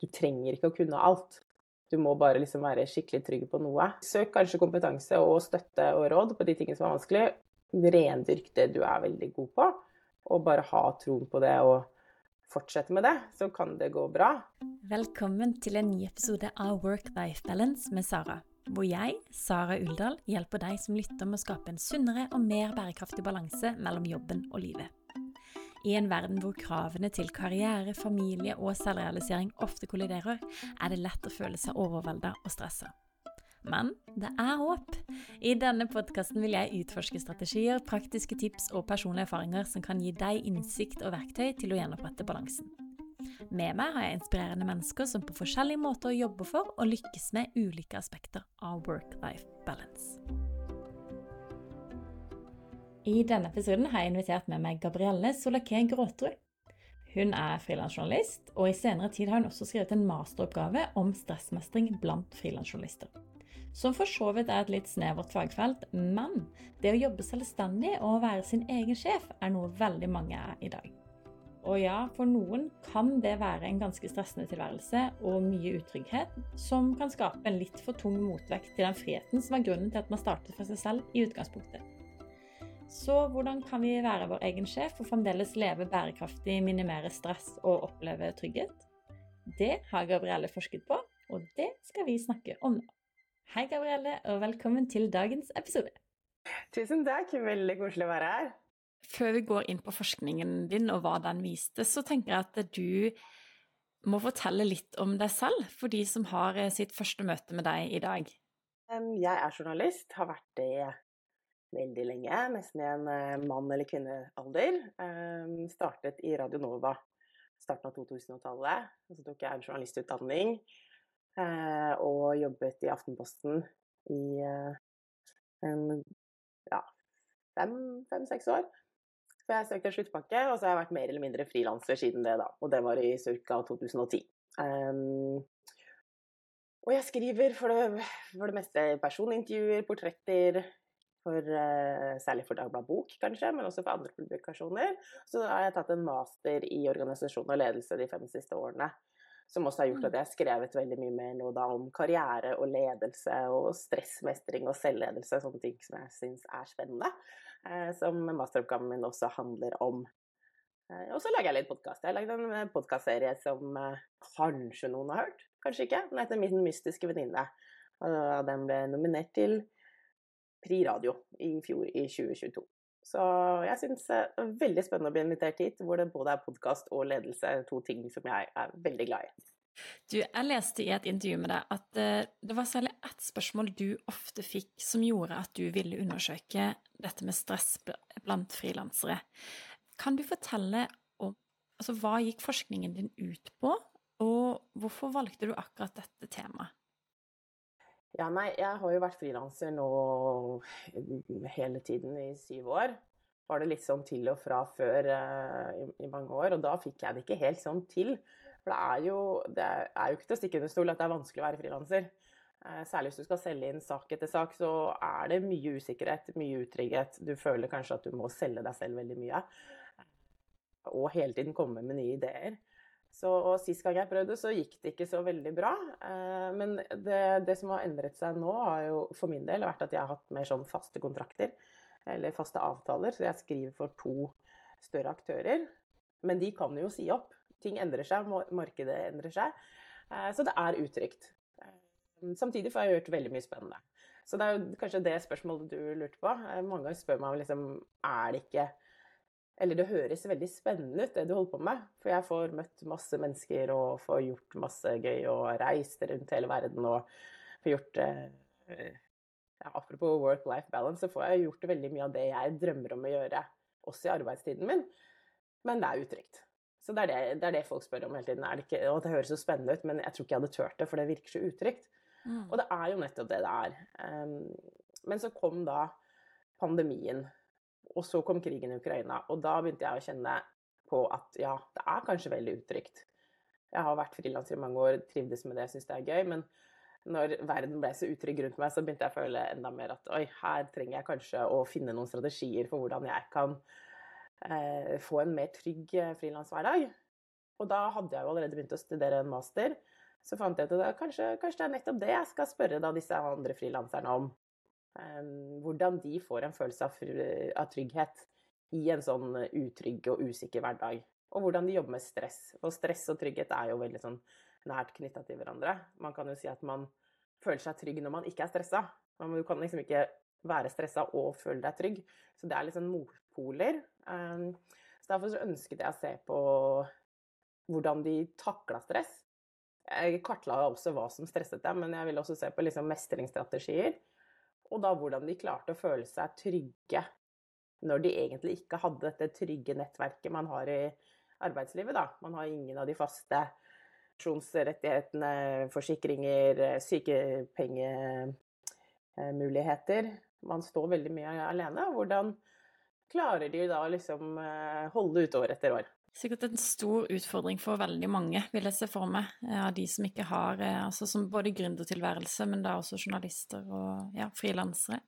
Du trenger ikke å kunne alt. Du må bare liksom være skikkelig trygg på noe. Søk kanskje kompetanse og støtte og råd på de tingene som er vanskelig. Rendyrk det du er veldig god på, og bare ha troen på det og fortsette med det, så kan det gå bra. Velkommen til en ny episode av Work-Life Balance med Sara. Hvor jeg, Sara Uldal, hjelper deg som lytter med å skape en sunnere og mer bærekraftig balanse mellom jobben og livet. I en verden hvor kravene til karriere, familie og selvrealisering ofte kolliderer, er det lett å føle seg overvelda og stressa. Men det er håp! I denne podkasten vil jeg utforske strategier, praktiske tips og personlige erfaringer som kan gi deg innsikt og verktøy til å gjenopprette balansen. Med meg har jeg inspirerende mennesker som på forskjellige måter jobber for og lykkes med ulike aspekter av work-life balance. I denne episoden har jeg invitert med meg Gabrielle Solaké Gråterud. Hun er frilansjournalist, og i senere tid har hun også skrevet en masteroppgave om stressmestring blant frilansjournalister. Som for så vidt er et litt snevert fagfelt, men det å jobbe selvstendig og være sin egen sjef er noe veldig mange er i dag. Og ja, for noen kan det være en ganske stressende tilværelse og mye utrygghet, som kan skape en litt for tung motvekt til den friheten som er grunnen til at man startet for seg selv i utgangspunktet. Så hvordan kan vi være vår egen sjef og fremdeles leve bærekraftig, minimere stress og oppleve trygghet? Det har Gabrielle forsket på, og det skal vi snakke om nå. Hei, Gabrielle, og velkommen til dagens episode. Tusen takk, veldig koselig å være her. Før vi går inn på forskningen din og hva den viste, så tenker jeg at du må fortelle litt om deg selv for de som har eh, sitt første møte med deg i dag. Jeg er journalist, har vært det veldig lenge, nesten i en eh, mann- eller kvinnealder. Um, startet i Radio Nova starten av 2000-tallet. Så tok jeg en journalistutdanning uh, og jobbet i Aftenposten i uh, en ja, fem-seks fem, år. Så jeg søkte sluttpakke, og så har jeg vært mer eller mindre frilanser siden det, da. Og det var i ca. 2010. Um, og jeg skriver for det, for det meste personintervjuer, portretter, for, uh, særlig for Dagbladet Bok, kanskje, men også for andre publikasjoner. Så har jeg tatt en master i organisasjon og ledelse de fem siste årene. Som også har gjort at mm. jeg har skrevet veldig mye mer nå da om karriere og ledelse og stressmestring og selvledelse, sånne ting som jeg syns er spennende. Uh, som masteroppgaven min også handler om. Uh, og så lager jeg litt podkast. Jeg har lagd en podkastserie som kanskje noen har hørt, kanskje ikke. Den heter Min mystiske venninne. Og den ble nominert til Pri Radio i fjor, i 2022. Så jeg syns det er veldig spennende å bli invitert hit, hvor det både er podkast og ledelse, to ting som jeg er veldig glad i. Du, jeg leste i et intervju med deg at uh, det var særlig ett spørsmål du ofte fikk som gjorde at du ville undersøke dette med stress blant frilansere. Kan du fortelle om altså, hva gikk forskningen din ut på, og hvorfor valgte du akkurat dette temaet? Ja, nei, jeg har jo vært frilanser nå hele tiden i syv år. Var det litt sånn til og fra før uh, i, i, mange år, og da fikk jeg det ikke helt sånn til. For det er jo, det er jo ikke til å stikke under stol at det er vanskelig å være frilanser. Uh, særlig hvis du skal selge inn sak etter sak, så er det mye usikkerhet, mye utrygghet. Du føler kanskje at du må selge deg selv veldig mye. Og hele tiden komme med nye ideer. Så, og Sist gang jeg prøvde, så gikk det ikke så veldig bra. Eh, men det, det, som har endret seg nå, har jo for min del vært at jeg har hatt mer sånn faste kontrakter. Eller faste avtaler. Så jeg skriver for to større aktører. Men de kan jo si opp. Ting endrer seg, markedet endrer seg. Eh, så det er utrygt. Eh, samtidig får jeg gjort veldig mye spennende. Så det er jo kanskje det spørsmålet du lurte på. Eh, mange ganger spør meg liksom er det ikke eller det høres veldig spennende ut, det du holder på med. For jeg får møtt masse mennesker og får gjort masse gøy og reist rundt hele verden og får gjort eh, ja, Apropos work-life balance, så får jeg gjort veldig mye av det jeg drømmer om å gjøre, også i arbeidstiden min. Men det er utrygt. Så det er det, det, er det folk spør om hele tiden. Det ikke, og det høres så spennende ut, men jeg tror ikke jeg hadde turt det, for det virker så utrygt. Mm. Og det er jo nettopp det det er. Um, men så kom da pandemien og så kom krigen i Ukraina, og da begynte jeg å kjenne på at ja, det er kanskje veldig utrygt. Jeg har vært frilanser i mange år, trivdes med det, syns det er gøy. Men når verden ble så utrygg rundt meg, så begynte jeg å føle enda mer at oi, her trenger jeg kanskje å finne noen strategier for hvordan jeg kan eh, få en mer trygg eh, frilanshverdag. Og da hadde jeg jo allerede begynt å studere en master. Så fant jeg ut at kanskje, kanskje det er nettopp det jeg skal spørre da disse andre frilanserne om. Um, hvordan de får en følelse av, trygghet i en sånn utrygg og usikker hverdag. Og hvordan de jobber med stress. Og stress og trygghet er jo veldig sånn nært knytta til hverandre. Man kan jo si at man føler seg trygg når man ikke er stressa. Men du kan liksom ikke være stressa og føle deg trygg. Så det er sånn motpoler. Um, så derfor så ønsket jeg å se på hvordan de takla stress. Jeg kartla også hva som stresset dem, men jeg ville også se på liksom mestringsstrategier. Og da hvordan de klarte å føle seg trygge når de egentlig ikke hadde dette trygge nettverket man har i arbeidslivet. Da. Man har ingen av de faste pensjonsrettighetene, forsikringer, sykepengemuligheter. Man står veldig mye alene. Hvordan klarer de da liksom eh, holde ut år etter år? Sikkert en stor utfordring for veldig mange, vil jeg se for meg, av de som ikke har eh, altså som både gründertilværelse, men da også journalister og ja, frilansere.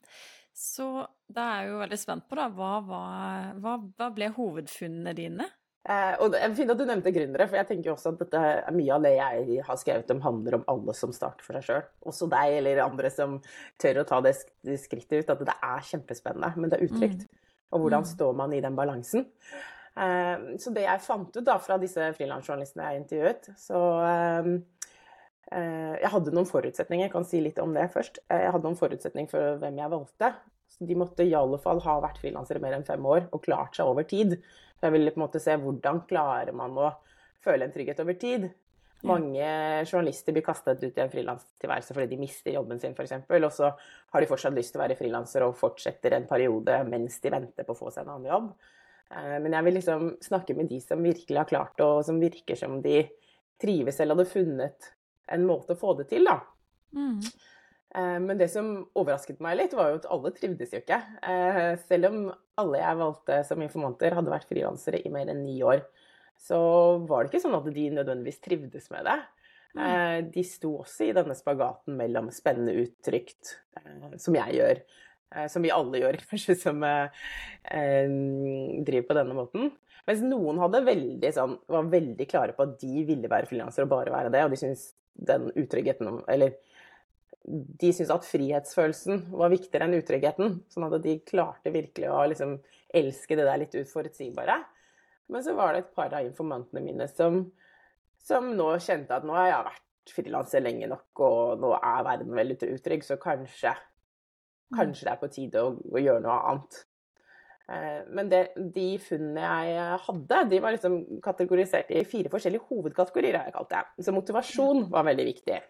Så da er jeg jo veldig spent på, da, hva, hva, hva ble hovedfunnene dine? Eh, og det fint at du nevnte gründere, for jeg tenker jo også at dette, mye av det jeg har skrevet om, handler om alle som starter for seg sjøl. Også deg eller andre som tør å ta det, skrittet ut. At det er kjempespennende, men det er utrygt. Mm. Og hvordan mm. står man i den balansen? Eh, så det jeg fant ut da fra disse frilansjournalistene jeg intervjuet, så eh, eh, Jeg hadde noen forutsetninger, jeg kan si litt om det først. Jeg hadde noen forutsetninger for hvem jeg valgte. Så de måtte i alle fall ha vært frilansere mer enn fem år og klart seg over tid. Jeg ville på en måte se hvordan klarer man å føle en trygghet over tid. Mange journalister blir kastet ut i en frilanstilværelse fordi de mister jobben sin, f.eks. Og så har de fortsatt lyst til å være frilansere og fortsetter en periode mens de venter på å få seg en annen jobb. Eh, men jeg vil liksom snakke med de som virkelig har klart det, og som virker som de trives eller hadde funnet en måte å få det til, da. Mm. Eh, men det som overrasket meg litt, var jo at alle trivdes jo ikke. Eh, selv om alle jeg valgte som informanter, hadde vært frilansere i mer enn ni år, så var det ikke sånn at de nødvendigvis trivdes med det. Mm. De sto også i denne spagaten mellom spennende uttrykt, som jeg gjør, som vi alle gjør, kanskje, som driver på denne måten. Mens noen veldig, sånn, var veldig klare på at de ville være frilansere og bare være det, og de syntes den utryggheten Eller de syntes at frihetsfølelsen var viktigere enn utryggheten. Sånn at de klarte virkelig å liksom elske det der litt utforutsigbare. Men så var det et par av informantene mine som, som nå kjente at nå har jeg vært frilanser lenge nok, og nå er verden veldig utrygg, så kanskje, kanskje det er på tide å, å gjøre noe annet. Eh, men det, de funnene jeg hadde, de var liksom kategorisert i fire forskjellige hovedkategorier. har jeg kalt det. Så motivasjon var veldig viktig.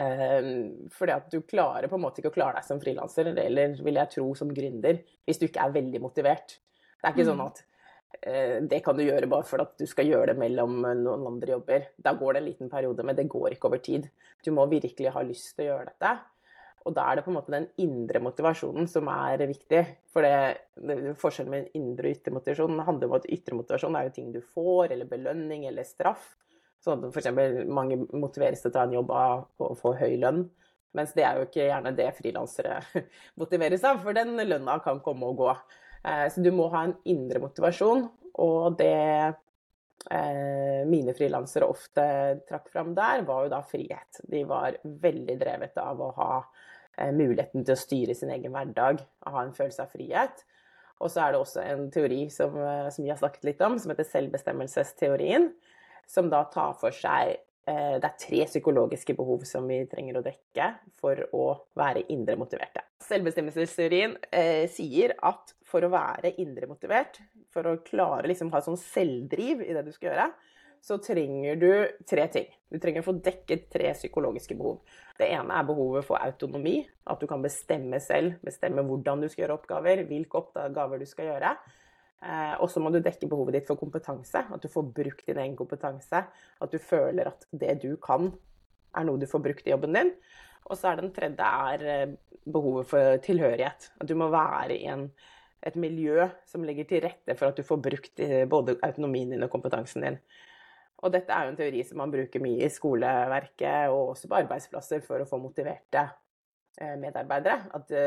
Ehm, fordi at du klarer på en måte ikke å klare deg som frilanser, eller vil jeg tro som gründer, hvis du ikke er veldig motivert. Det er ikke sånn mm. at eh, det kan du gjøre bare for at du skal gjøre det mellom noen andre jobber. Da går det en liten periode, men det går ikke over tid. Du må virkelig ha lyst til å gjøre dette. Og da er det på en måte den indre motivasjonen som er viktig. For det, det forskjellen med indre og ytre motivasjon handler om at ytre motivasjon er jo ting du får, eller belønning eller straff. Sånn at f.eks. mange motiveres til å ta en jobb av å få høy lønn. Mens det er jo ikke gjerne det frilansere motiveres av, for den lønna kan komme og gå. Eh, så du må ha en indre motivasjon, og det eh, mine frilansere ofte trakk fram der, var jo da frihet. De var veldig drevet av å ha muligheten til å styre sin egen hverdag, og ha en følelse av frihet. Og så er det også en teori som, som vi har snakket litt om, som heter selvbestemmelsesteorien som da tar for seg eh, det er tre psykologiske behov som vi trenger å dekke for å være indre motiverte. Selvbestemmelsesteorien eh, sier at for å være indre motivert, for å klare liksom ha sånn selvdriv i det du skal gjøre, så trenger du tre ting. Du trenger å få dekket tre psykologiske behov. Det ene er behovet for autonomi. At du kan bestemme selv, bestemme hvordan du skal gjøre oppgaver, hvilke oppgaver du skal gjøre. Eh, og så må du dekke behovet ditt for kompetanse. At du får brukt din egen kompetanse. At du føler at det du kan, er noe du får brukt i jobben din. Og så er den tredje er eh, behovet for tilhørighet. At du må være i en, et miljø som legger til rette for at du får brukt eh, både autonomien din og kompetansen din. Og dette er jo en teori som man bruker mye i skoleverket og også på arbeidsplasser for å få motiverte medarbeidere. At det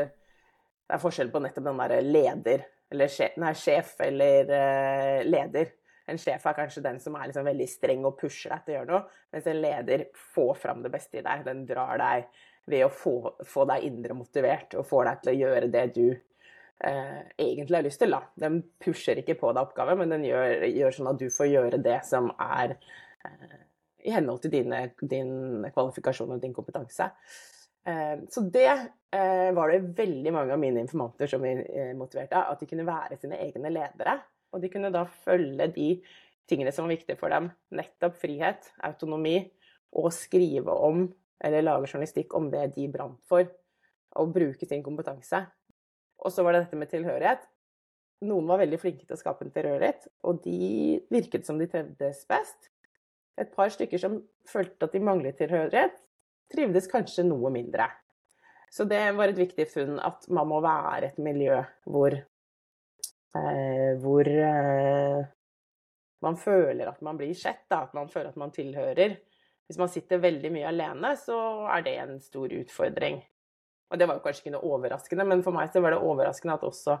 er forskjell på nettopp den derre leder eller sjef, nei, sjef eller uh, leder. En sjef er kanskje den som er liksom veldig streng og pusher deg til å gjøre noe, mens en leder får fram det beste i deg. Den drar deg ved å få, få deg indre motivert og får deg til å gjøre det du eh, egentlig har lyst til. Da. Den pusher ikke på deg oppgave, men den gjør, gjør, sånn at du får gjøre det som er eh, i henhold til dine, din kvalifikasjon og din kompetanse. Eh, så det eh, var det veldig mange av mine informanter som eh, motiverte. At de kunne være sine egne ledere. Og de kunne da følge de tingene som var viktige for dem. Nettopp frihet, autonomi, og skrive om, eller lage journalistikk om det de brant for. Og bruke sin kompetanse. Og så var det dette med tilhørighet. Noen var veldig flinke til å skape en tilhørighet, og de virket som de trevdes best. Et par stykker som følte at de manglet tilhørighet, trivdes kanskje noe mindre. Så det var et viktig funn at man må være et miljø hvor Eh, hvor eh, man føler at man blir sett, da, at man føler at man tilhører. Hvis man sitter veldig mye alene, så er det en stor utfordring. Og det var jo kanskje ikke noe overraskende, men for meg så var det overraskende at også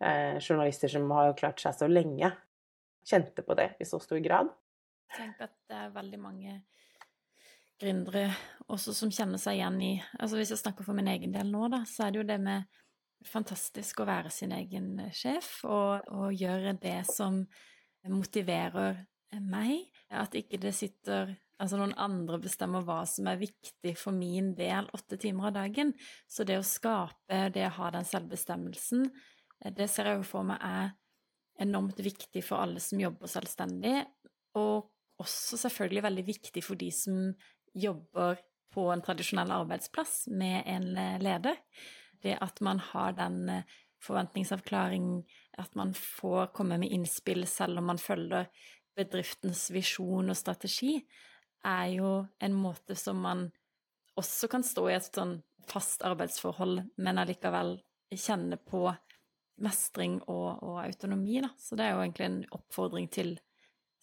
eh, journalister som har klart seg så lenge, kjente på det i så stor grad. Tenk at det er veldig mange gründere også som kjenner seg igjen i altså Hvis jeg snakker for min egen del nå, da, så er det jo det med fantastisk å være sin egen sjef og, og, gjøre det som motiverer meg. At ikke det sitter altså noen andre bestemmer hva som er viktig for min del åtte timer av dagen. Så det å skape, det å ha den selvbestemmelsen, eh, det ser jeg jo for meg er enormt viktig for alle som jobber selvstendig, og også selvfølgelig veldig viktig for de som jobber på en tradisjonell arbeidsplass med en leder det at man har den eh, forventningsavklaring, at man får komme med innspill selv om man følger bedriftens visjon og strategi, er jo en måte som man også kan stå i et sånn fast arbeidsforhold, men allikevel kjenne på mestring og, og autonomi, da. Så det er jo egentlig en oppfordring til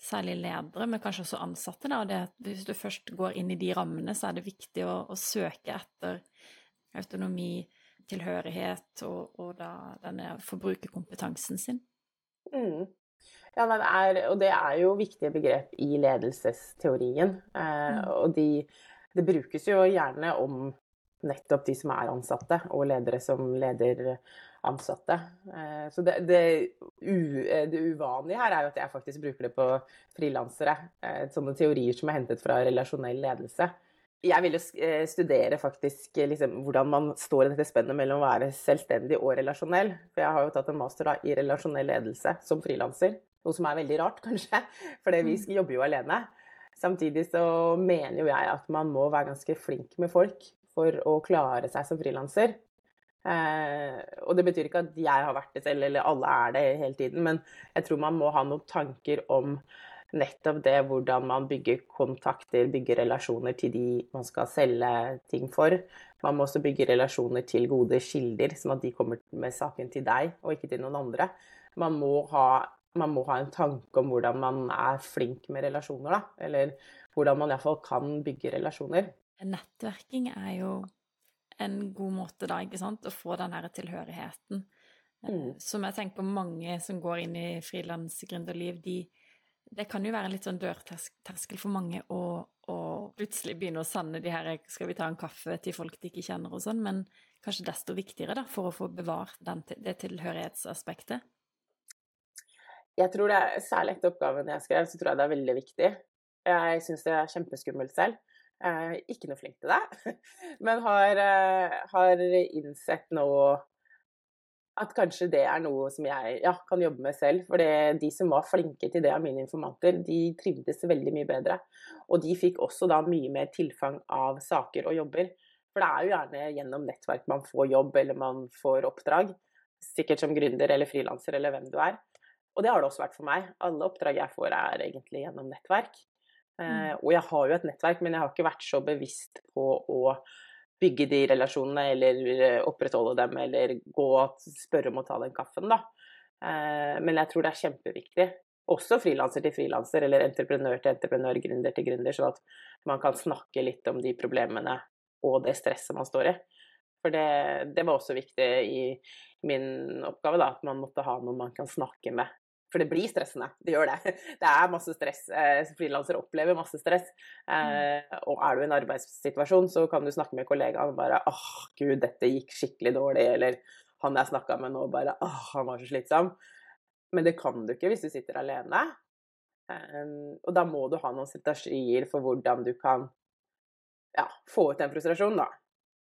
særlig ledere, men kanskje også ansatte. Da. Det, hvis du først går inn i de rammene, så er det viktig å, å søke etter autonomi, tilhørighet og, og da denne forbrukerkompetansen sin. Mm. Ja, det er, og det er jo viktige begrep i ledelsesteorien. Eh, mm. Og de, det brukes jo gjerne om nettopp de som er ansatte, og ledere som leder ansatte. Eh, så det, det, u, det, uvanlige her er jo at jeg faktisk bruker det på frilansere. Eh, sånne teorier som er hentet fra relasjonell ledelse jeg ville jo studere faktisk eh, liksom, hvordan man står i dette spennet mellom å være selvstendig og relasjonell. For jeg har jo tatt en master da, i relasjonell ledelse som frilanser. Noe som er veldig rart, kanskje, for vi mm. jobber jo alene. Samtidig så mener jo jeg at man må være ganske flink med folk for å klare seg som frilanser. Eh, og det betyr ikke at jeg har vært det selv, eller alle er det hele tiden, men jeg tror man må ha noen tanker om nettopp det hvordan man bygger kontakter, bygger relasjoner til de man skal selge ting for. Man må også bygge relasjoner til gode kilder, sånn at de kommer med saken til deg og ikke til noen andre. Man må ha, man må ha en tanke om hvordan man er flink med relasjoner, da. Eller hvordan man iallfall kan bygge relasjoner. Nettverking er jo en god måte da, ikke sant, å få den her tilhørigheten. Mm. Som jeg tenker mange som går inn i frilansgründerliv, de det kan jo være en litt sånn dørterskel for mange å, å, plutselig begynne å sanne de her 'skal vi ta en kaffe' til folk de ikke kjenner og sånn, men kanskje desto viktigere da, for å få bevart den, det tilhørighetsaspektet? Jeg tror det er, Særlig etter oppgaven jeg skrev, så tror jeg det er veldig viktig. Jeg syns det er kjempeskummelt selv. Er ikke noe flink til det, men har, eh, har innsett nå at kanskje det er noe som jeg ja, kan jobbe med selv. For de som var flinke til det av mine informanter, de trivdes veldig mye bedre. Og de fikk også da mye mer tilfang av saker og jobber. For det er jo gjerne gjennom nettverk man får jobb eller man får oppdrag. Sikkert som gründer eller frilanser eller hvem du er. Og det har det også vært for meg. Alle oppdrag jeg får er egentlig gjennom nettverk. Mm. Uh, og jeg har jo et nettverk, men jeg har ikke vært så bevisst på å bygge de relasjonene eller eh, opprettholde dem, eller gå og spørre om å ta den kaffen, da. Eh, men jeg tror det er kjempeviktig. Også frilanser til frilanser, eller entreprenør til entreprenør, gründer til gründer, sånn at man kan snakke litt om de problemene og det stresset man står i. For det, det var også viktig i min oppgave, da, at man måtte ha noen man kan snakke med. For det blir stressende. Det gjør det. Det er masse stress. Eh, frilansere opplever masse stress. Eh, og er du i en arbeidssituasjon, så kan du snakke med kollegaen og bare åh, oh, gud, dette gikk skikkelig dårlig. Eller han jeg snakka med nå, bare åh, oh, han var så slitsom. Men det kan du ikke hvis du sitter alene. Og da må du ha noen strategier for hvordan du kan ja, få ut den frustrasjonen, da.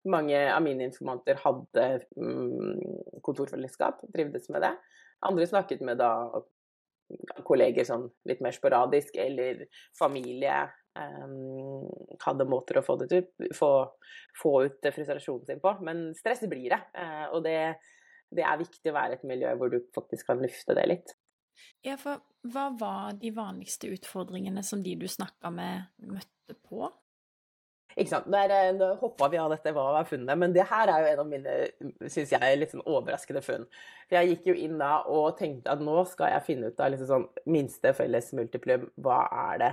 Mange av mine informanter hadde mm, kontorfellesskap, trivdes med det. Andre snakket med da kolleger sånn litt mer sporadisk, eller familie. Um, hadde måter å få, det ut, få, få ut frustrasjonen sin på. Men stress blir det. Uh, og det, det er viktig å være et miljø hvor du faktisk kan lufte det litt. Ja, for hva var de vanligste utfordringene som de du snakka med, møtte på? Ikke sant. Der, eh, nå hoppa vi av dette hva var funnet, men det her er jo en av mine synes jeg, litt sånn overraskende funn. For jeg gikk jo inn da og tenkte at nå skal jeg finne ut av liksom sånn minste felles multiplum. Hva er det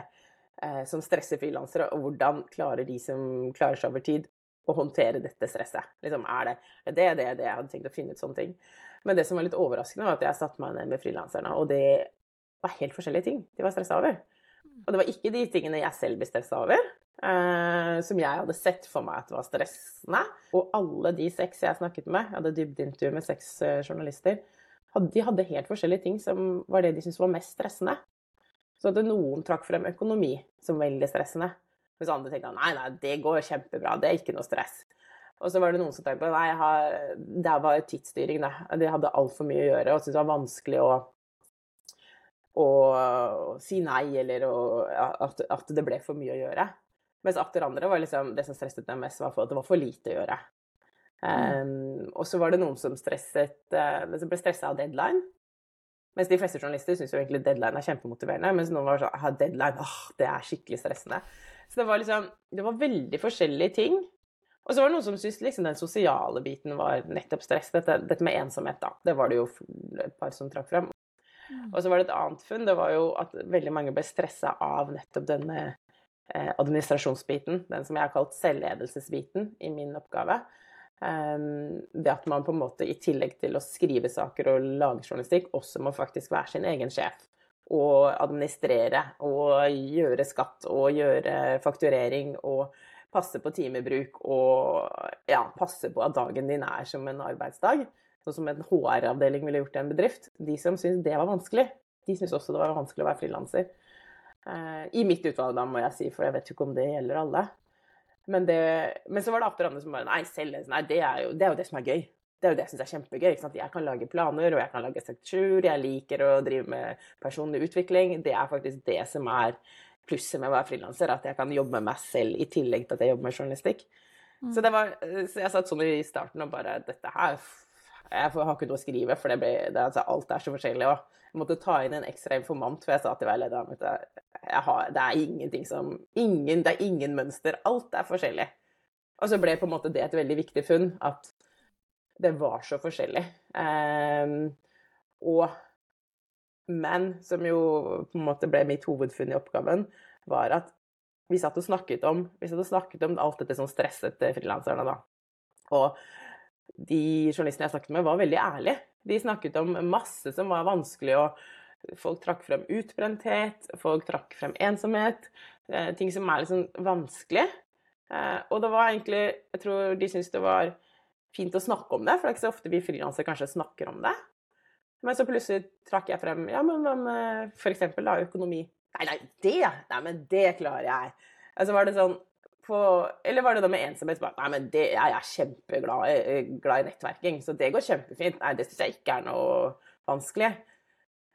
eh, som stresser frilansere, og hvordan klarer de som klarer seg over tid, å håndtere dette stresset? Liksom, er det det, det, det? Jeg hadde tenkt å finne ut sånne ting. Men det som var litt overraskende, var at jeg satte meg ned med frilanserne, og det var helt forskjellige ting de var stressa over. Og det var ikke de tingene jeg selv ble stressa over, eh, som jeg hadde sett for meg at var stressende. Og alle de seks jeg snakket med, jeg hadde dybdeintervju med seks journalister, de hadde helt forskjellige ting som var det de syntes var mest stressende. Så at noen trakk frem økonomi som veldig stressende. Mens andre tenkte nei, nei, det går kjempebra, det er ikke noe stress. Og så var det noen som tenkte nei, har, det var tidsstyring, det. De hadde altfor mye å gjøre og syntes det var vanskelig å, å, si nei, eller å, at, at, det ble for mye å gjøre. Mens atter andre var liksom, det som stresset dem mest, var for at det var for lite å gjøre. Mm. Um, og så var det noen som, stresset, uh, som ble stressa av deadline. Mens de fleste journalister syns jo egentlig deadline er kjempemotiverende. Mens noen var sånn deadline, åh, det er skikkelig stressende. Så det var liksom Det var veldig forskjellige ting. Og så var det noen som syntes liksom den sosiale biten var nettopp stress. Dette, dette, med ensomhet, da. Det var det jo et par som trakk frem. Mm. Og så var det et annet funn. Det var jo at veldig mange ble stressa av nettopp denne administrasjonsbiten. Den som jeg har kalt selvledelsesbiten i min oppgave. Um, det at man på en måte i tillegg til å skrive saker og lage journalistikk, også må faktisk være sin egen sjef. Og administrere og gjøre skatt og gjøre fakturering og passe på timebruk og ja, passe på at dagen din er som en arbeidsdag. Sånn som en HR-avdeling ville gjort i en bedrift. De som syntes det var vanskelig, de syntes også det var vanskelig å være frilanser. Eh, I mitt utvalg, da, må jeg si, for jeg vet jo ikke om det gjelder alle. Men, det, men så var det atter andre som bare Nei, selv, nei det, er jo, det, er jo, det som er gøy. Det er jo det jeg syns er kjempegøy. Jeg kan lage planer, og jeg kan lage struktur. Jeg liker å drive med personlig utvikling. Det er faktisk det som er plusset med å være frilanser, at jeg kan jobbe med meg selv i tillegg til at jeg jobber med journalistikk. Mm. Så, det var, så jeg satt sånn i starten og bare Dette her Jeg har ikke noe å skrive, for det ble, det, altså, alt er så forskjellig. Og jeg måtte ta inn en ekstra informant, for jeg sa til veilederen at det er ingenting som ingen, Det er ingen mønster. Alt er forskjellig. Og så ble på en måte det et veldig viktig funn, at det var så forskjellig. Um, og men som jo på en måte ble mitt hovedfunn i oppgaven, var at vi satt og snakket om, vi satt og snakket om alt dette som stresset frilanserne, da. Og de journalistene jeg snakket med, var veldig ærlige. De snakket om masse som var vanskelig, og folk trakk frem utbrenthet, folk trakk frem ensomhet, eh, ting som er litt sånn vanskelig. Eh, og det var egentlig Jeg tror de syntes det var fint å snakke om det, for det er ikke så ofte vi frilansere kanskje snakker om det. Men så plutselig trakk jeg frem ja, men hva med f.eks. økonomi? Nei, nei, det Nei, men det klarer jeg. Altså var det sånn på, Eller var det da med ensomhet? Nei, men det, jeg er kjempeglad eh, glad i nettverking, så det går kjempefint. Nei, det syns jeg ikke er noe vanskelig.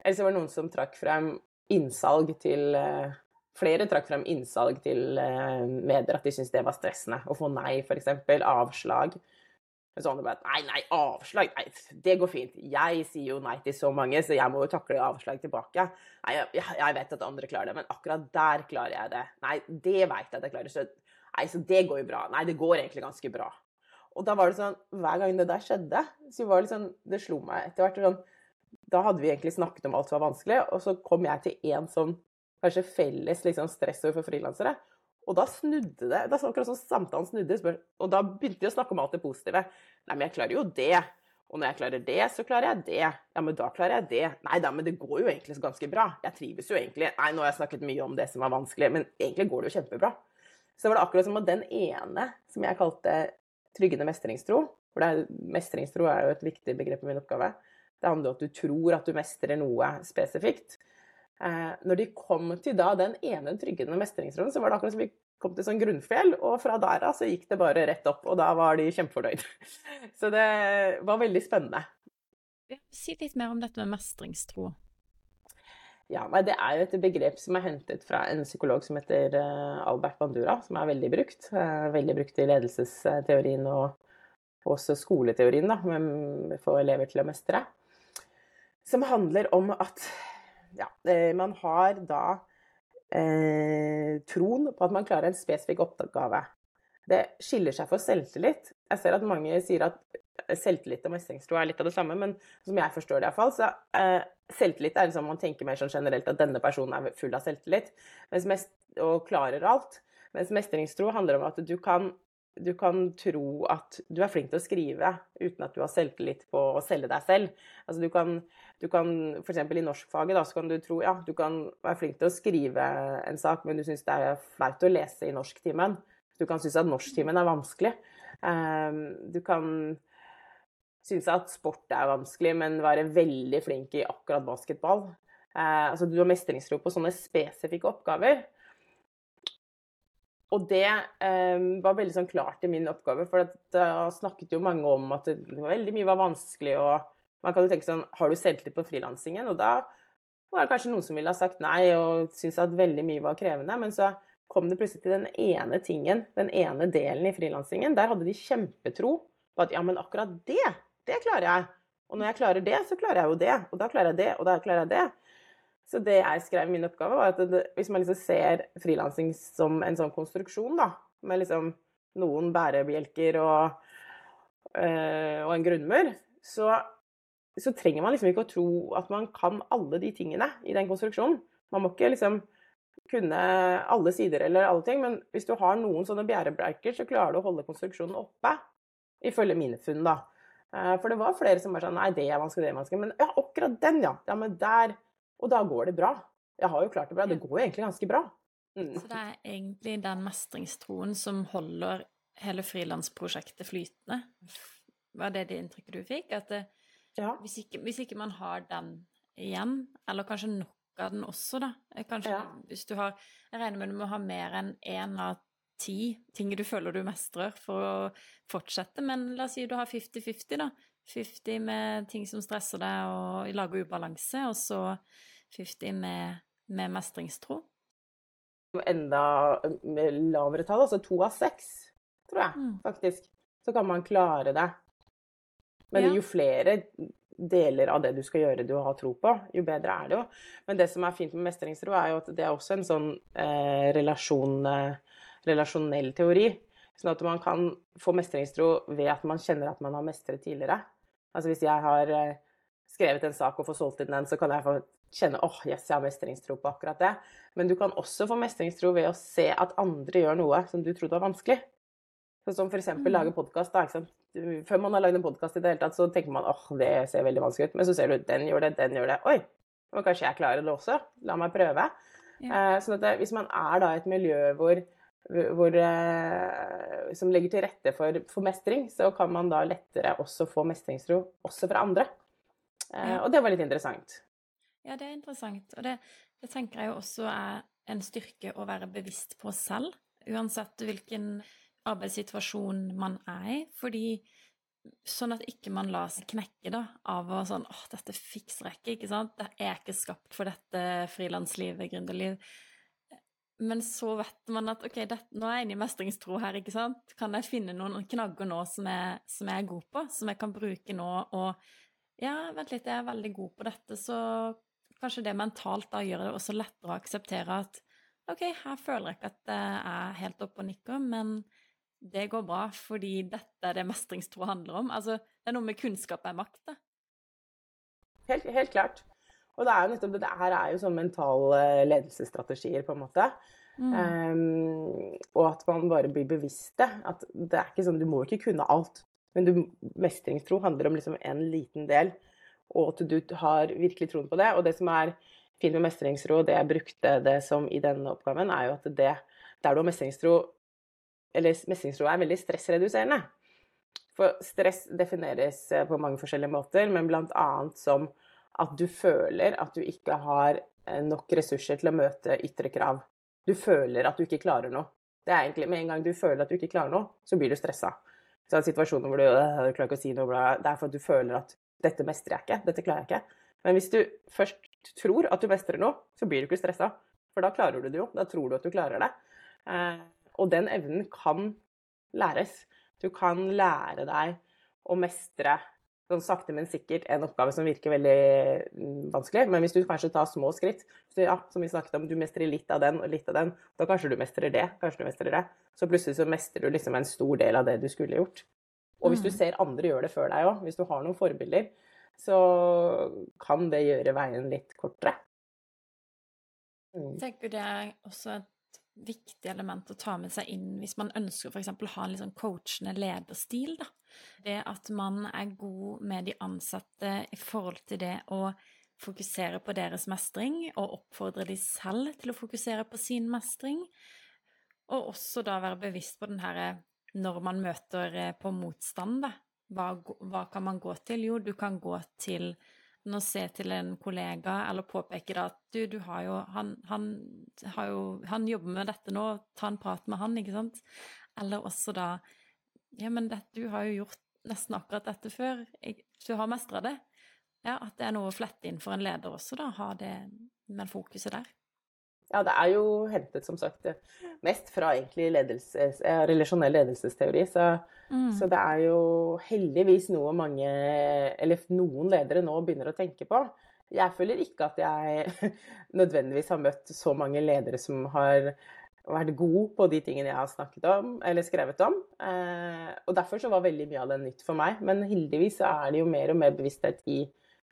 Eller så var det noen som trakk frem innsalg til eh, Flere trakk frem innsalg til eh, medier, at de syntes det var stressende. Å få nei, f.eks. Avslag. Så andre bare Nei, nei, avslag Nei, det går fint. Jeg sier jo nei til så mange, så jeg må jo takle avslag tilbake. Nei, jeg, jeg vet at andre klarer det, men akkurat der klarer jeg det. Nei, det vet jeg at jeg klarer. Så, nei, så det går jo bra. Nei, det går egentlig ganske bra. Og da var det sånn Hver gang det der skjedde, så var det sånn Det slo meg etter hvert sånn Da hadde vi egentlig snakket om alt som var vanskelig, og så kom jeg til én sånn kanskje felles liksom, stressord for frilansere. Og da snudde det. Det akkurat som samtalen snudde. Og da begynte de å snakke om alt det positive. Nei, men jeg klarer jo det. Og når jeg klarer det, så klarer jeg det. Ja, men da klarer jeg det. Nei da, men det går jo egentlig ganske bra. Jeg trives jo egentlig. Nei, nå har jeg snakket mye om det som var vanskelig, men egentlig går det jo kjempebra. Så var det akkurat som at den ene som jeg kalte tryggende mestringstro For mestringstro er jo et viktig begrep i min oppgave. Det handler om at du tror at du mestrer noe spesifikt. Eh, når de kom til da den ene tryggende mestringstroen, så var det akkurat som vi kom til sånn grunnfjell, og fra der av så gikk det bare rett opp, og da var de kjempefornøyd. Så det var veldig spennende. Si litt mer om dette med mestringstro. Ja, Det er jo et begrep som er hentet fra en psykolog som heter eh, Albert Bandura, som er veldig brukt. Eh, veldig brukt i ledelsesteorien og også skoleteorien, da, få elever til å mestre. Som handler om at ja, eh, man har da eh, troen på at man klarer en spesifikk oppgave. Det skiller seg for selvtillit. Jeg ser at mange sier at selvtillit og mestringstro er litt av det samme, men som jeg forstår det iallfall, så eh, selvtillit er liksom man tenker mer sånn generelt at denne personen er full av selvtillit mest, og klarer alt. Mens mestringstro handler om at du kan du kan tro at du er flink til å skrive uten at du har selvtillit på å selge deg selv. Altså du kan, du kan F.eks. i norskfaget da, så kan du tro ja, du kan være flink til å skrive en sak, men du syns det er flaut å lese i norsktimen. Du kan synes at norsktimen er vanskelig. Ehm, du kan synes at sport er vanskelig, men være veldig flink i akkurat basketball. Eh, altså du har mestringsro på sånne spesifikke oppgaver. Og det eh, var veldig sånn klart i min oppgave, for da snakket jo mange om at det, veldig mye var vanskelig. og Man kan jo tenke sånn Har du selvtillit på frilansingen? Og da var det kanskje noen som ville ha sagt nei og syntes at veldig mye var krevende. Men så kom det plutselig til den ene tingen, den ene delen i frilansingen. Der hadde de kjempetro på at ja, men akkurat det, det klarer jeg. Og når jeg klarer det, så klarer jeg jo det. Og da klarer jeg det, og da klarer jeg det. Så det jeg skrev i min oppgave, var at det, hvis man liksom ser frilansing som en sånn konstruksjon, da, med liksom noen bærebjelker og, øh, og en grunnmur, så, så, trenger man liksom ikke å tro at man kan alle de tingene i den konstruksjonen. Man må ikke liksom kunne alle sider eller alle ting, men hvis du har noen sånne bjærebjelker, så klarer du å holde konstruksjonen oppe. Ifølge mine funn, da. Eh, for det var flere som var sånn Nei, det er vanskelig, det er vanskelig. Men ja, akkurat den, ja. Ja, men der og da går det bra. Jeg har jo klart det bra. Det går jo egentlig ganske bra. Mm. Så det er egentlig den mestringstroen som holder hele frilansprosjektet flytende? Var det det inntrykket du fikk? At det, ja. hvis, ikke, hvis, ikke, man har den igjen, eller kanskje nok av den også, da Kanskje ja. hvis du har Jeg regner med du må ha mer enn én av ti ting du føler du mestrer for å fortsette, men la oss si du har 50-50, da. 50 med ting som stresser deg og lager ubalanse, og så 50 med, med mestringstro? Enda lavere tall, altså to av seks, tror jeg mm. faktisk. Så kan man klare det. Men ja. jo flere deler av det du skal gjøre du har tro på, jo bedre er det jo. Men det som er fint med mestringstro, er jo at det er også en sånn eh, relasjon, eh, relasjonell teori. Sånn at man kan få mestringstro ved at man kjenner at man har mestret tidligere. Altså hvis jeg har eh, skrevet en sak og får solgt inn den, så kan jeg få kjenne åh, oh, yes, jeg har mestringstro på akkurat det. Men du kan også få mestringstro ved å se at andre gjør noe som du trodde var vanskelig. Sånn som f.eks. Mm. lage podkast. Før man har lagd en podkast i det hele tatt, så tenker man åh, oh, det ser veldig vanskelig ut. Men så ser du den gjør det, den gjør det. Oi, men kanskje jeg klarer det også. La meg prøve. Ja. Eh, sånn at det, hvis man er da i et miljø hvor hvor, eh, som legger til rette for, for, mestring, så kan man da lettere også få mestringstro også fra andre. Eh, ja. Og det var litt interessant. Ja, det er interessant. Og det, det, tenker jeg jo også er en styrke å være bevisst på selv, uansett hvilken arbeidssituasjon man er i. Fordi sånn at ikke man lar seg knekke da, av å sånn åh, dette fikser jeg ikke, ikke sant. Det er ikke skapt for dette frilanslivet, gründerliv men så vet man at ok, det, nå er jeg inne i mestringstro her, ikke sant. Kan jeg finne noen knagger nå som jeg, som jeg, er god på, som jeg kan bruke nå? Og ja, vent litt, jeg er veldig god på dette, så kanskje det mentalt da gjør det også lettere å akseptere at ok, her føler jeg ikke at jeg er helt oppe og nikker, men det går bra, fordi dette er det mestringstro handler om. Altså, det er noe med kunnskap er makt, da. Helt, helt klart. Og det er jo nettopp det, det her er jo sånn mentale ledelsesstrategier, på en måte. Mm. Um, og at man bare blir bevisst det. At det er ikke sånn, du må ikke kunne alt. Men du, mestringstro handler om liksom en liten del, og at du har virkelig troen på det. Og det som er fint med mestringstro, det jeg brukte det som i denne oppgaven, er jo at det der du har mestringstro Eller mestringstro er veldig stressreduserende. For stress defineres eh, på mange forskjellige måter, men blant annet som at du føler at du ikke har eh, nok ressurser til å møte ytre krav. Du føler at du ikke klarer noe. Det er egentlig Med en gang du føler at du ikke klarer noe, så blir du stressa. Så er det situasjoner hvor du, du klarer ikke å si noe, det er for at du føler at 'dette mestrer jeg ikke', 'dette klarer jeg ikke'. Men hvis du først tror at du mestrer noe, så blir du ikke stressa. For da klarer du det jo. Da tror du at du klarer det. Eh, og den evnen kan læres. Du kan lære deg å mestre sånn sakte, men sikkert en oppgave som virker veldig mm, vanskelig. Men hvis du kanskje tar små skritt, så ja, som vi snakket om, du mestrer litt av den og litt av den, da kanskje du mestrer det, kanskje du mestrer det. Så plutselig så mestrer du liksom en stor del av det du skulle gjort. Og hvis du mm. ser andre gjøre det før deg òg, hvis du har noen forbilder, så kan det gjøre veien litt kortere. Mm. Tenker det er også et viktig element å ta med seg inn hvis man ønsker f.eks. å ha en litt sånn coachende lederstil. Da. Det at man er god med de ansatte i forhold til det å fokusere på deres mestring, og oppfordre de selv til å fokusere på sin mestring. Og også da være bevisst på den herre når man møter eh, på motstand, da. Hva, hva kan man gå til? Jo, du kan gå til enn å se til en kollega eller påpeke at du, du har jo han, han, har jo han jobber med dette nå, ta en prat med han, ikke sant? Eller også da Ja, men det, du har jo gjort nesten akkurat dette før, jeg, du har mestra det. Ja, at det er noe å flette inn for en leder også, da, ha det med fokuset der. Ja, det er jo hentet, som sagt, mest fra egentlig ledelses, relasjonell ledelsesteori. Så, mm. så, det er jo heldigvis noe mange, eller noen ledere nå begynner å tenke på. Jeg føler ikke at jeg nødvendigvis har møtt så mange ledere som har vært gode på de tingene jeg har snakket om, eller skrevet om. Eh, og derfor så var veldig mye av det nytt for meg. Men heldigvis så er det jo mer og mer bevissthet i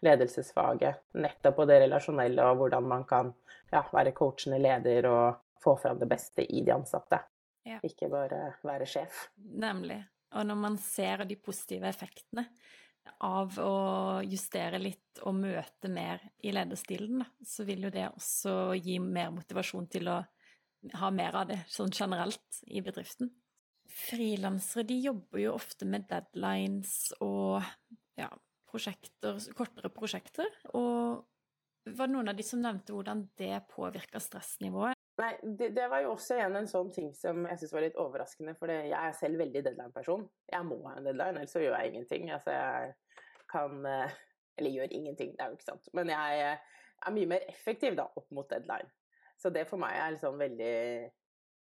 ledelsesfaget nettopp på det relasjonelle og hvordan man kan ja, være coachende leder og få fram det beste i de ansatte. Ja. Ikke bare være sjef. Nemlig. Og når man ser de positive effektene av å justere litt og møte mer i lederstilen, så vil jo det også gi mer motivasjon til å ha mer av det sånn generelt i bedriften. Frilansere de jobber jo ofte med deadlines og ja, prosjekter, kortere prosjekter. Og var det noen av de som nevnte hvordan det påvirka stressnivået? Nei, det, det, var jo også igjen en sånn ting som jeg syns var litt overraskende. For jeg er selv veldig deadline-person. Jeg må ha en deadline, ellers så gjør jeg ingenting. Altså, jeg kan eh, Eller gjør ingenting, det er jo ikke sant. Men jeg er mye mer effektiv da, opp mot deadline. Så det for meg er liksom veldig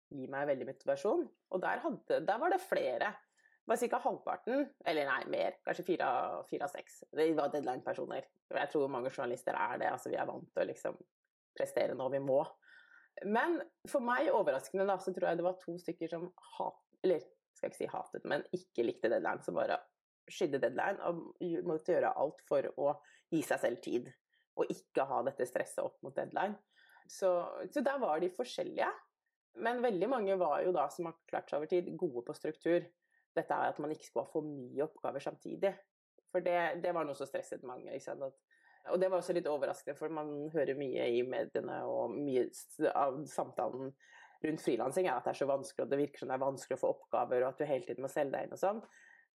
Gir meg veldig motivasjon. Og der, hadde, der var det flere var ca. halvparten, eller nei, mer, kanskje fire av seks. Det var deadline-personer. Jeg tror mange journalister er det. altså Vi er vant til å liksom prestere når vi må. Men for meg, overraskende, da, så tror jeg det var to stykker som hat, eller skal ikke si hatet, men ikke likte deadline. Som bare skydde deadline og måtte gjøre alt for å gi seg selv tid. Og ikke ha dette stresset opp mot deadline. Så, så der var de forskjellige. Men veldig mange var jo da, som har klart seg over tid, gode på struktur dette er at man ikke skulle ha for mye oppgaver samtidig. For det, det var noe som stresset mange. og det var også litt overraskende, for man hører mye i mediene og mye av samtalen rundt frilansing er at det er så vanskelig, og det virker som det er vanskelig å få oppgaver, og at du hele tiden må selge deg inn og sånn.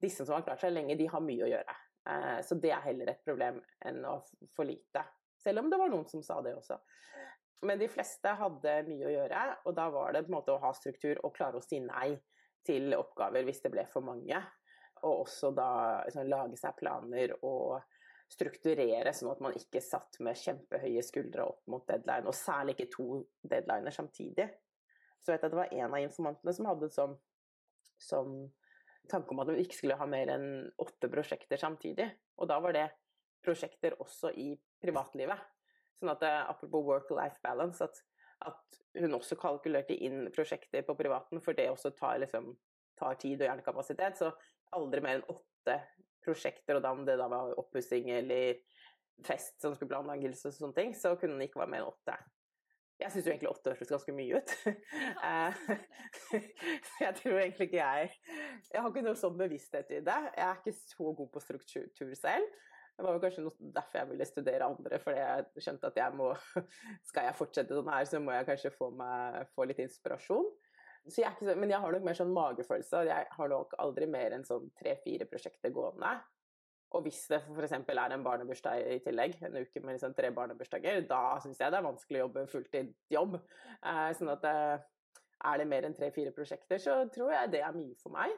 Disse som har klart seg lenge, de har mye å gjøre. Eh, så det er heller et problem enn å for lite. Selv om det var noen som sa det også. Men de fleste hadde mye å gjøre, og da var det på en måte å ha struktur og klare å si nei til oppgaver hvis det ble for mange. Og også da liksom, lage seg planer og strukturere, sånn at man ikke satt med kjempehøye skuldre opp mot deadline, og særlig ikke to deadliner samtidig. Så vet jeg at det var en av informantene som hadde som, som tanke om at vi ikke skulle ha mer enn åtte prosjekter samtidig. Og da var det prosjekter også i privatlivet. Sånn at eh, apropos work-life balance, at at hun også kalkulerte inn prosjekter på privaten, for det også tar, liksom, tar tid og hjernekapasitet. Så aldri mer enn åtte prosjekter, og da om det da var oppussing eller fest som skulle planlegges og sånne ting, så kunne hun ikke være mer enn åtte. Jeg syns jo egentlig åtte høres ganske mye ut. Eh, jeg tror egentlig ikke jeg jeg har ikke noe sånn bevissthet i det. Jeg er ikke så god på struktur selv. Det var kanskje noe derfor jeg ville studere andre, fordi jeg skjønte at jeg må Skal jeg fortsette sånn her, så må jeg kanskje få, meg, få litt inspirasjon. Jeg så, men jeg har nok mer sånn magefølelse. Jeg har nok aldri mer enn sånn tre-fire prosjekter gående. Og hvis det f.eks. er en barnebursdag i tillegg, en uke med liksom tre barnebursdager, da syns jeg det er vanskelig å jobbe fulltidsjobb. Eh, sånn at eh, er det mer enn tre-fire prosjekter, så tror jeg det er mye for meg.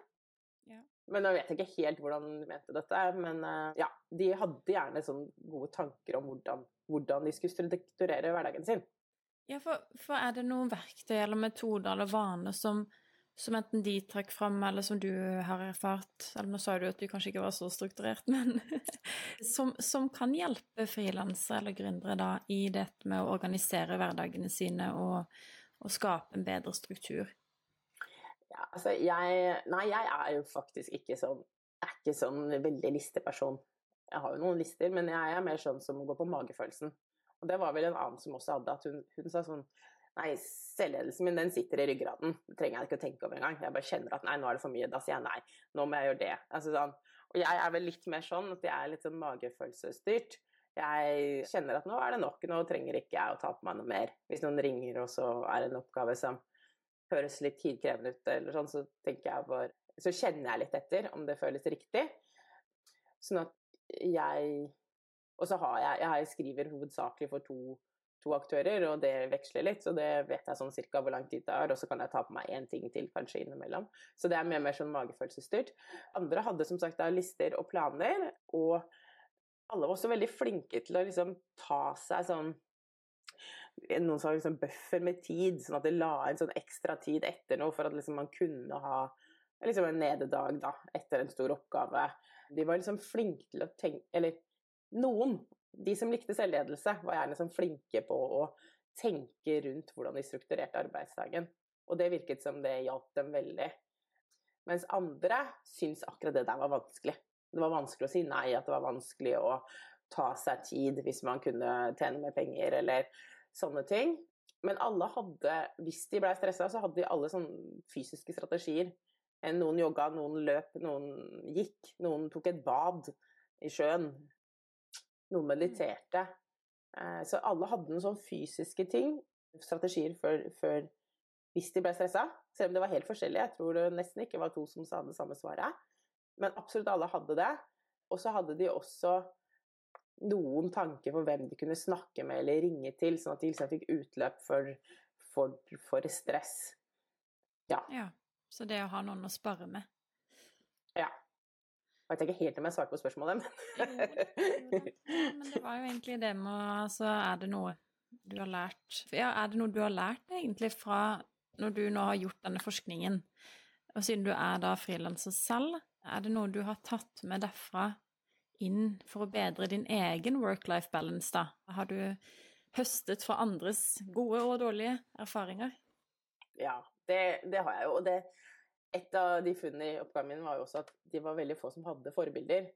Ja. Men jeg vet ikke helt hvordan de mente dette. Men eh, ja, de hadde gjerne sånn gode tanker om hvordan, hvordan de skulle strukturere hverdagen sin. Ja, for, for, er det noen verktøy eller metoder eller vaner som, som enten de trakk fram, eller som du har erfart Eller nå sa du at du kanskje ikke var så strukturert, men som, som, kan hjelpe frilansere eller gründere da i dette med å organisere hverdagene sine og, og skape en bedre struktur? Ja, altså jeg Nei, jeg er jo faktisk ikke sånn Jeg er ikke sånn veldig listeperson. Jeg har jo noen lister, men jeg er mer sånn som går på magefølelsen. Og det var vel en annen som også hadde, at hun, hun sa sånn Nei, selvledelsen min den sitter i ryggraden. Det trenger jeg ikke å tenke over engang. Jeg bare kjenner at nei, nå er det for mye. Da sier jeg nei. Nå må jeg gjøre det. Altså, sånn. Og jeg er vel litt mer sånn at jeg er litt sånn magefølelsesstyrt. Jeg kjenner at nå er det nok, nå trenger ikke jeg å ta på meg noe mer. Hvis noen ringer og så er det en oppgave som høres litt tidkrevende ut, eller sånn, så tenker jeg bare Så kjenner jeg litt etter om det føles riktig. Sånn at jeg og så har jeg Jeg skriver hovedsakelig for to, to, aktører, og det veksler litt. Så det vet jeg sånn cirka hvor lang tid det er, og så kan jeg ta på meg én ting til kanskje innimellom. Så det er mye mer sånn magefølelsesstyrt. Andre hadde som sagt da lister og planer, og alle var også veldig flinke til å liksom ta seg sånn noen sa liksom buffer med tid, sånn at det la inn sånn ekstra tid etter noe for at liksom man kunne ha liksom en nededag da, etter en stor oppgave. De var liksom flinke til å tenke Eller noen, de som likte selvledelse, var gjerne liksom flinke på å tenke rundt hvordan de strukturerte arbeidsdagen. Og det virket som det hjalp dem veldig. Mens andre syntes akkurat det der var vanskelig. Det var vanskelig å si nei, at det var vanskelig å ta seg tid hvis man kunne tjene mer penger eller sånne ting. Men alle hadde, hvis de ble stressa, så hadde de alle sånne fysiske strategier. Noen jogga, noen løp, noen gikk, noen tok et bad i sjøen. Noen mediterte. Eh, så alle hadde noen sånne fysiske ting, strategier før, før hvis de ble stressa. Selv om det var helt forskjellig. Jeg tror det nesten ikke var to som sa det samme svaret. Men absolutt alle hadde det. Og så hadde de også noen tanke for hvem de kunne snakke med eller ringe til, sånn at de liksom fikk utløp for, for, for stress. Ja. ja. Så det å ha noen å spare med. Ja. Jeg vet ikke helt om jeg svarte på spørsmålet, men Men det var jo egentlig det med Altså, er det noe du har lært Ja, er det noe du har lært egentlig fra når du nå har gjort denne forskningen, og siden du er da frilanser selv, er det noe du har tatt med derfra inn for å bedre din egen work-life balance, da? Har du høstet fra andres gode og dårlige erfaringer? Ja, det, det har jeg jo. Og et av de funnene i oppgaven min var jo også at de var veldig få som hadde forbilder.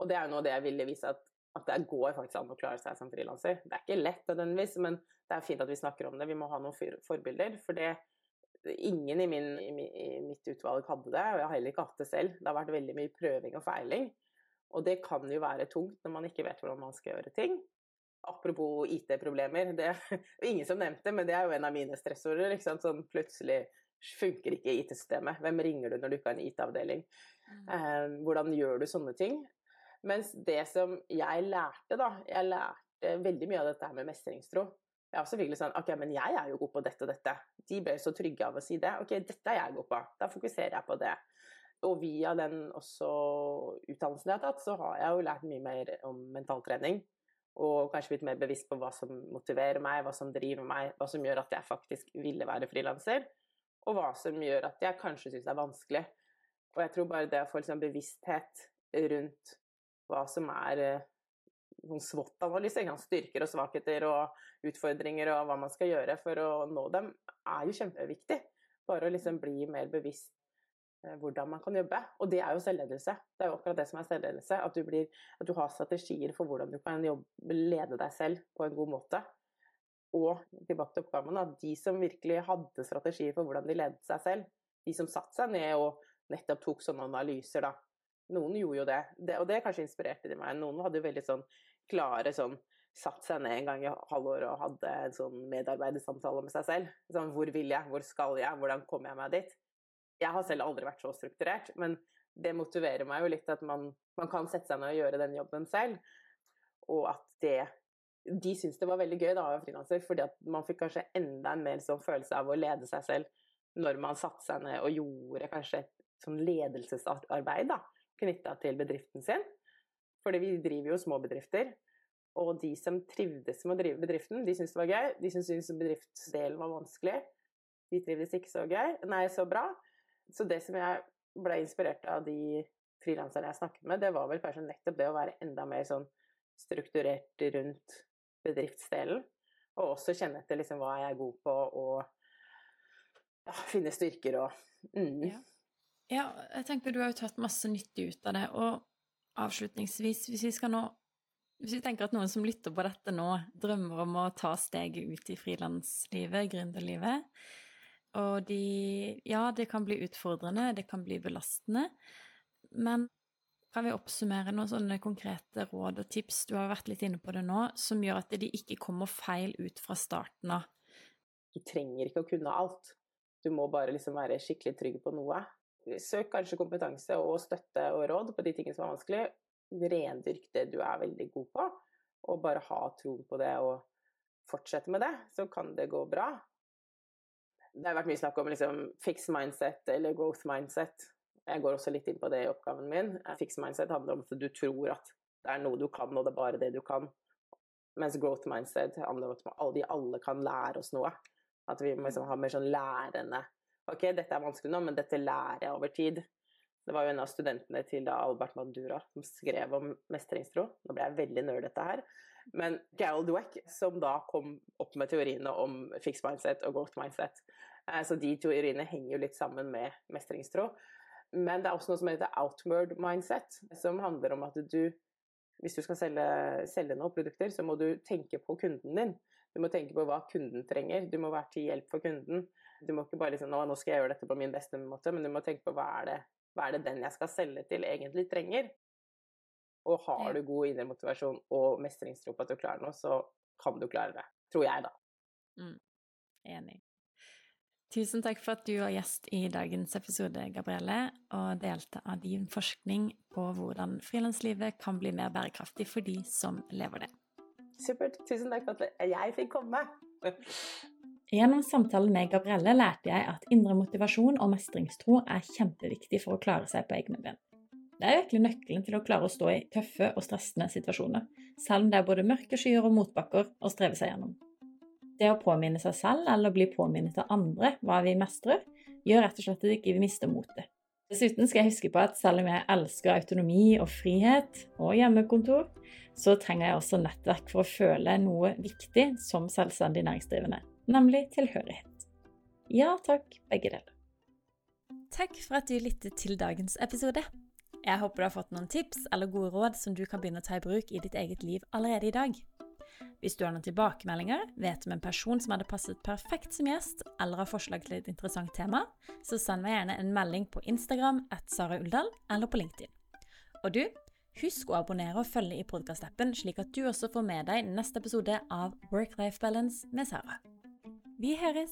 Og det er jo noe det jeg ville vise at, at det går faktisk an å klare seg som frilanser. Det er ikke lett nødvendigvis, men det er fint at vi snakker om det. Vi må ha noen forbilder. For det, ingen i, min, i, mitt utvalg hadde det, og jeg har heller ikke hatt det selv. Det har vært veldig mye prøving og feiling. Og det kan jo være tungt når man ikke vet hvordan man skal gjøre ting. Apropos IT-problemer, det er ingen som nevnte, men det er jo en av mine stressorder. Sånn plutselig funker ikke IT-systemet. Hvem ringer du når du ikke har en IT-avdeling? Mm. Eh, hvordan gjør du sånne ting? Mens det som jeg lærte, da Jeg lærte veldig mye av dette med mestringstro. Jeg har selvfølgelig sånn OK, men jeg er jo god på dette og dette. De ble så trygge av å si det. OK, dette er jeg god på. Da fokuserer jeg på det. Og via den også utdannelsen jeg har tatt, så har jeg jo lært mye mer om mentaltrening. Og kanskje blitt mer bevisst på hva som motiverer meg, hva som driver meg, hva som gjør at jeg faktisk ville være frilanser og hva som gjør at jeg kanskje syns det er vanskelig. Og jeg tror bare det å få liksom bevissthet rundt hva som er noen SWOT-analyse, styrker og svakheter og utfordringer og hva man skal gjøre for å nå dem, er jo kjempeviktig. Bare å liksom bli mer bevisst eh, hvordan man kan jobbe. Og det er jo selvledelse. Det er jo akkurat det som er selvledelse. At du, blir, at du har strategier for hvordan du kan jobbe, lede deg selv på en god måte og tilbake til oppgaven, at de som virkelig hadde strategier for hvordan de ledet seg selv, de som satte seg ned og nettopp tok sånne analyser, da. Noen gjorde jo det, det og det kanskje inspirerte de meg. Noen hadde jo veldig sånn klare sånn Satt seg ned en gang i halvåret og hadde en sånn medarbeidersamtale med seg selv. Sånn hvor vil jeg, hvor skal jeg, hvordan kommer jeg meg dit? Jeg har selv aldri vært så strukturert, men det motiverer meg jo litt at man, man kan sette seg ned og gjøre den jobben selv. Og at det De syntes det var veldig gøy da å være frilanser, fordi at man fikk kanskje enda en mer sånn følelse av å lede seg selv når man satte seg ned og gjorde kanskje et sånn ledelsesarbeid da, knytta til bedriften sin. Fordi vi driver jo små bedrifter. Og de som trivdes med å drive bedriften, de syntes det var gøy. De som syntes bedriftsdelen var vanskelig, de trivdes ikke så gøy, nei, så bra. Så det som jeg ble inspirert av de frilanserne jeg snakket med, det var vel kanskje nettopp det å være enda mer sånn strukturert rundt bedriftsdelen. Og også kjenne etter liksom hva jeg er god på, og ja, finne styrker og mm. ja. ja, jeg tenker du har jo tatt masse nytte ut av det. Og avslutningsvis, hvis vi skal nå hvis vi tenker at noen som lytter på dette nå, drømmer om å ta steget ut i frilanslivet, gründerlivet, og de Ja, det kan bli utfordrende, det kan bli belastende, men kan vi oppsummere noen sånne konkrete råd og tips, du har vært litt inne på det nå, som gjør at de ikke kommer feil ut fra starten av? Du trenger ikke å kunne alt. Du må bare liksom være skikkelig trygg på noe. Søk kanskje kompetanse og støtte og råd på de tingene som er vanskelig. Rendyrk det du er veldig god på, og bare ha tro på det og fortsette med det, så kan det gå bra det har vært mye snakk om liksom, fix mindset eller growth mindset. Jeg går også litt inn på det i oppgaven min. Fix mindset handler om at du tror at det er noe du kan, og det er bare det du kan. Mens growth mindset handler om at de alle kan lære oss noe. At vi må liksom ha mer sånn lærende Ok, dette er vanskelig nå, men dette lærer jeg over tid. Det var jo en av studentene til Albert Mandura som skrev om mestringstro. Nå ble jeg veldig nerdete her. Men Gerald Dweck, som da kom opp med teoriene om fixed mindset og growth mindset. Eh, så de teoriene henger jo litt sammen med mestringstro. Men det er også noe som heter outward mindset, som handler om at du hvis du skal selge, selge noen produkter, så må du tenke på kunden din. Du må tenke på hva kunden trenger. Du må være til hjelp for kunden. Du må ikke bare liksom nå, nå skal jeg gjøre dette på min beste måte, men du må tenke på hva er det, hva er det den jeg skal selge til, egentlig trenger. Og har du god indre motivasjon og mestringstro på at du klarer noe, så kan du klare det. Tror jeg, da. Mm. Enig. Tusen takk for at du var gjest i dagens episode, Gabrielle, og delte av din forskning på hvordan frilanslivet kan bli mer bærekraftig for de som lever det. Supert. Tusen takk for at jeg fikk komme. Gjennom samtalen med Gabrielle lærte jeg at indre motivasjon og mestringstro er kjempeviktig for å klare seg på egne ben. Det er virkelig nøkkelen til å klare å stå i tøffe og stressende situasjoner, selv om det er både mørke skyer og motbakker å streve seg gjennom. Det å påminne seg selv eller bli påminnet av andre hva vi mestrer, gjør rett og slett at vi ikke mister motet. Dessuten skal jeg huske på at selv om jeg elsker autonomi og frihet og hjemmekontor, så trenger jeg også nettverk for å føle noe viktig som selvstendig næringsdrivende, nemlig tilhørighet. Ja takk, begge deler. Takk for at du lyttet til dagens episode. Jeg håper du har fått noen tips eller gode råd som du kan begynne å ta i bruk i ditt eget liv allerede i dag. Hvis du har noen tilbakemeldinger, vet om en person som hadde passet perfekt som gjest, eller har forslag til et interessant tema, så send meg gjerne en melding på Instagram at Sara Uldal eller på LinkedIn. Og du, husk å abonnere og følge i podkastappen, slik at du også får med deg neste episode av Work-Life Balance med Sara. Vi høres!